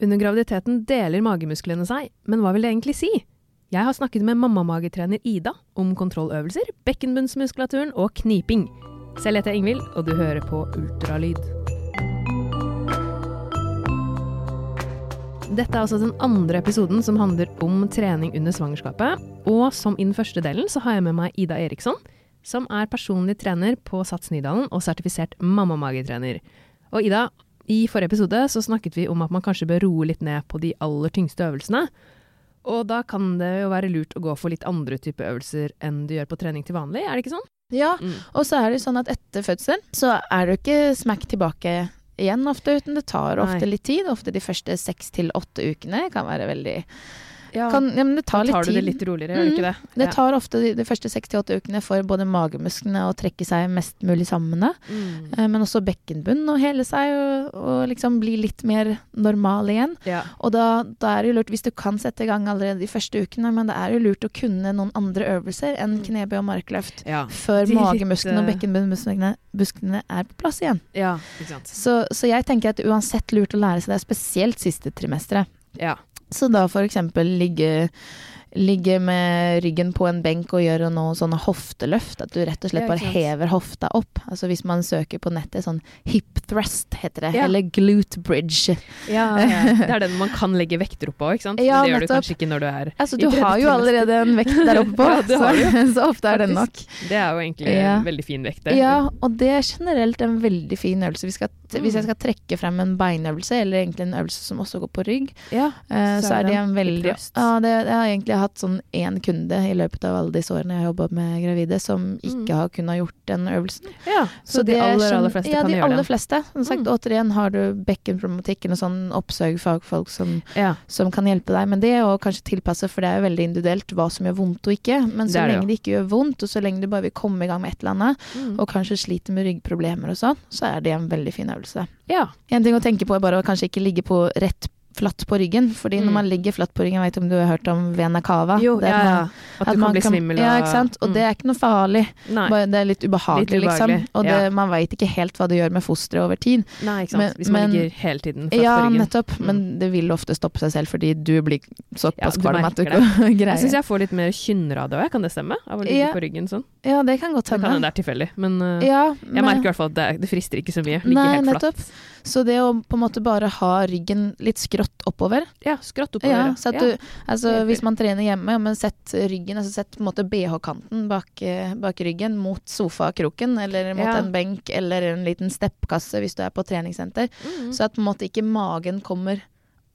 Under graviditeten deler magemusklene seg, men hva vil det egentlig si? Jeg har snakket med mammamagetrener Ida om kontrolløvelser, bekkenbunnsmuskulaturen og kniping. Selv heter jeg Ingvild, og du hører på ultralyd. Dette er altså den andre episoden som handler om trening under svangerskapet. Og som i den første delen så har jeg med meg Ida Eriksson, som er personlig trener på Sats Nydalen og sertifisert mammamagetrener. Og Ida, i forrige episode så snakket vi om at man kanskje bør roe litt ned på de aller tyngste øvelsene. Og da kan det jo være lurt å gå for litt andre type øvelser enn du gjør på trening til vanlig, er det ikke sånn? Ja, Mm. og så er det sånn at etter fødsel så er det jo ikke smack tilbake igjen ofte, uten det tar ofte Nei. litt tid. Ofte de første seks til åtte ukene kan være veldig Ja, kan, ja, men det da tar litt tar du tid. det litt roligere, gjør du ikke det? Det Ja. tar ofte de, de første seks til åtte ukene for både magemusklene å trekke seg mest mulig sammen, Mm. eh, men også bekkenbunnen å hele seg og, og liksom bli litt mer normal igjen. Ja. Og da, da er det jo lurt, hvis du kan sette i gang allerede de første ukene, men det er jo lurt å kunne noen andre øvelser enn Mm. knebøy og markløft. Før De magemusklene og bekkenbunnmusklene musklene er på plass igjen. Så, så jeg tenker at det er uansett lurt å lære seg det, spesielt siste trimesteret. Ja. Så da for eksempel ligge, ligge med ryggen på en benk og gjøre noe sånne hofteløft. At du rett og slett bare hever hofta opp. Altså hvis man søker på nettet sånn hip thrust heter det, Ja. eller glute bridge. Ja, ja. Det er den man kan legge vekter oppå, ikke sant? Ja, Men det gjør du kanskje ikke når du er Altså du har jo allerede en vekt der oppe på, Ja, det har så, så ofte er den nok. Det er jo egentlig Ja. en veldig fin vekt, det. Ja, og det er generelt en veldig fin øvelse. Vi skal, Mm. Hvis jeg skal trekke frem en beinøvelse, eller egentlig en øvelse som også går på rygg, Ja, eh, så, er det en veldig. Ja, det, jeg er egentlig hatt sånn én kunde i løpet av alle disse årene jeg har jobba med gravide, som ikke Mm. har kunnet gjort den øvelsen. Ja, så, de det er aller, sånn- aller fleste ja, kan de gjøre aller den. fleste. Som sagt, Mm. återigen har du bekkenproblematikk eller sånn oppsøk fagfolk som, Ja. som kan hjelpe deg med det, og kanskje tilpasse, for det er jo veldig individuelt hva som gjør vondt og ikke. Men så det lenge det ikke gjør vondt, og så lenge du bare vil komme i gang med et eller annet, Mm. og kanskje sliter med ryggproblemer og sånn, så er det en veldig fin øvelse. ja. En ting å tenke på er bare å kanskje ikke ligge på rett flatt på ryggen, fordi Mm. når man ligger flatt på ryggen, jeg vet om du har hørt om vena cava? Jo, ja, ja. At du kan bli svimmel og Ja, ikke sant. Og Mm. det er ikke noe farlig. Bare, det er litt ubehagelig, Litt ubehagelig, liksom. Og det, ja. man veit ikke helt hva det gjør med fosteret over tid. Nei, ikke sant. Men- Hvis man men- ligger hele tiden flatt Ja, på ryggen. Ja, nettopp. Mm. Men det vil ofte stoppe seg selv fordi du blir såpass Ja, kvalm at du ikke greier Jeg syns jeg får litt mer kynner av det òg, kan det stemme? Av å ligge på ryggen sånn. Ja, det kan godt Det kan hende hende. det er tilfeldig, men Ja, jeg men- merker i hvert fall at det, det frister ikke så mye. Ligge helt flatt. Så det å på en måte bare ha ryggen litt skrått oppover Ja, skrått oppover. Ja, så at Ja. du, altså hvis man trener hjemme, men sett ryggen, altså sett på en måte BH-kanten bak, eh, bak ryggen mot sofakroken, eller mot Ja. en benk, eller en liten steppkasse hvis du er på treningssenter. Mm. Så at på en måte ikke magen kommer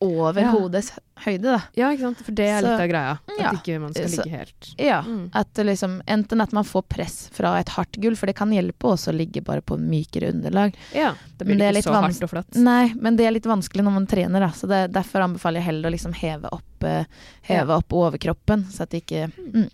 over Ja. hodets høyde, da. Ja, ikke sant. For det er Så- litt av greia. At ja. ikke man skal ligge helt Ja. Mm. At liksom, enten at man får press fra et hardt gulv, for det kan hjelpe også å ligge bare på mykere underlag. Ja. Det blir det ikke så hardt og flatt. Nei, men det er litt vanskelig når man trener, da. Så det, derfor anbefaler jeg heller å liksom heve opp, eh, heve opp overkroppen, så at det ikke mm.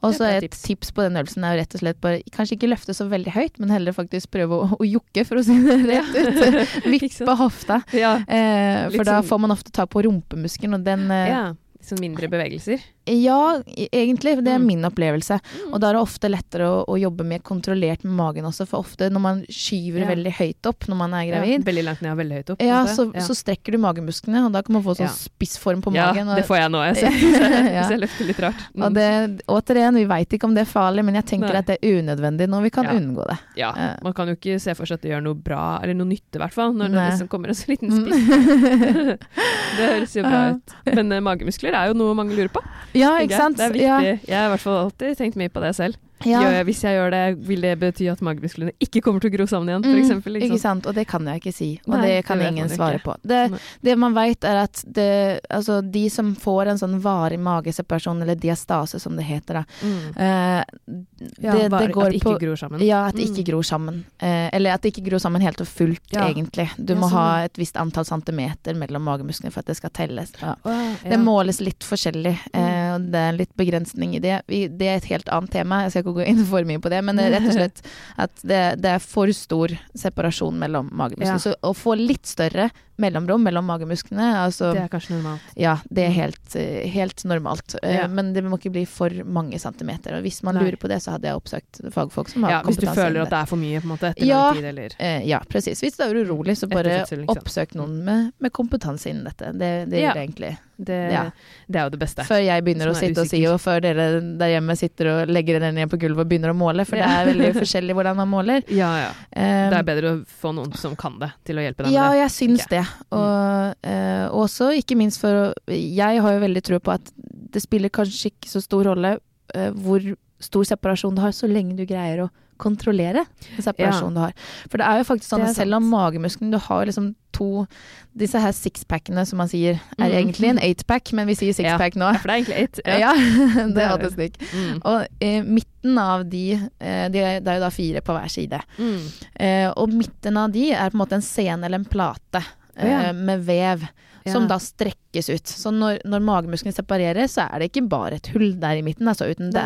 Og så et tips. på den øvelsen er rett og slett bare kanskje ikke løfte så veldig høyt, men heller faktisk prøve å, å jukke, for å si det rett ut. Vippe hofta. Ja. Eh, for da sånn- får man ofte ta på rumpemuskelen, og den eh, ja. Sånn mindre bevegelser. Ja, egentlig. Det er Mm. min opplevelse. Og da er det ofte lettere å, å jobbe mer kontrollert med magen også, for ofte når man skyver Ja. veldig høyt opp når man er Ja, gravid, veldig langt ned og veldig høyt opp. ja, så, ja. så strekker du magemusklene, og da kan man få sånn Ja. spissform på ja, magen. Ja, det får jeg nå, jeg ser. Hvis jeg, Ja. løfter litt rart. Mm. og det, återigen, vi veit ikke om det er farlig, men jeg tenker Nei. at det er unødvendig når vi kan Ja. unngå det. Ja, man kan jo ikke se for seg at det gjør noe bra, eller noe nytte i hvert fall, når det liksom kommer en så liten Mm. spiss. det høres jo bra ut. Men eh, magemuskler er jo noe mange lurer på. Ja, ikke sant? Det er viktig. Jeg har i hvert fall alltid tenkt mye på det selv. Ja. Jeg, hvis jeg gjør det, vil det bety at magemusklene ikke kommer til å gro sammen igjen, for Mm, eksempel? ikke sant? Og det kan jeg ikke si. Og Nei, det kan det ingen svare ikke. på. Det, det man vet er at det, altså, de som får en sånn varig mageseparasjon, eller diastase som det heter, da, Mm. eh, Ja, det, bare det går at det ikke gror sammen. Ja, at det ikke Mm. gror sammen. Eh, eller at det ikke gror sammen helt og fullt, Ja. egentlig. Du må ha et visst antall centimeter mellom magemusklene for at det skal telles. Det måles litt forskjellig, eh, og det er litt begrensning i det. Det er et helt annet tema, jeg skal ikke gå inn for mye på det, men det er rett og slett at det, det er for stor separasjon mellom magemusklene. Ja. Så å få litt større, mellomrom mellom magemusklene. Altså, Det er kanskje normalt. ja, det er helt, eh, helt normalt. Eh, Ja. Men det må ikke bli for mange centimeter. Og hvis man Nei. lurer på det, så hadde jeg oppsøkt fagfolk som har Ja, hvis du føler at det er for mye på en måte etter Ja. lang tid, eller Eh, ja, presis. Hvis du er urolig, så bare liksom. oppsøk noen med, med kompetanse innen dette. Det, det Ja. gjør det egentlig. det, Ja. det er jo det beste. Før jeg begynner å sitte sitte og si, og før dere der hjemme sitter og legger dere ned på gulvet og begynner å måle, for Ja. det er veldig forskjellig hvordan man måler. Ja, ja. Um, Det er bedre å få noen som kan det, til å hjelpe deg Ja, med det. jeg syns det. Og eh, også ikke minst for Jeg har jo veldig tro på at det spiller kanskje ikke så stor rolle eh, hvor stor separasjon du har, så lenge du greier å kontrollere separasjonen du har. For det er jo faktisk sånn at selv om magemuskelen Du har liksom to Disse her sixpackene som man sier, er Mm. egentlig en eightpack, men vi sier sixpack nå. Ja, for det er egentlig eight. Ja, ja Det hadde det. snikk. Mm. Og eh, midten av de, eh, de Det er jo da fire på hver side. Mm. Eh, og midten av de er på en måte en scene eller en plate Ja. med vev. Ja. Som da strekkes ut. Så når, når magemusklene separerer, så er det ikke bare et hull der i midten, altså, uten det.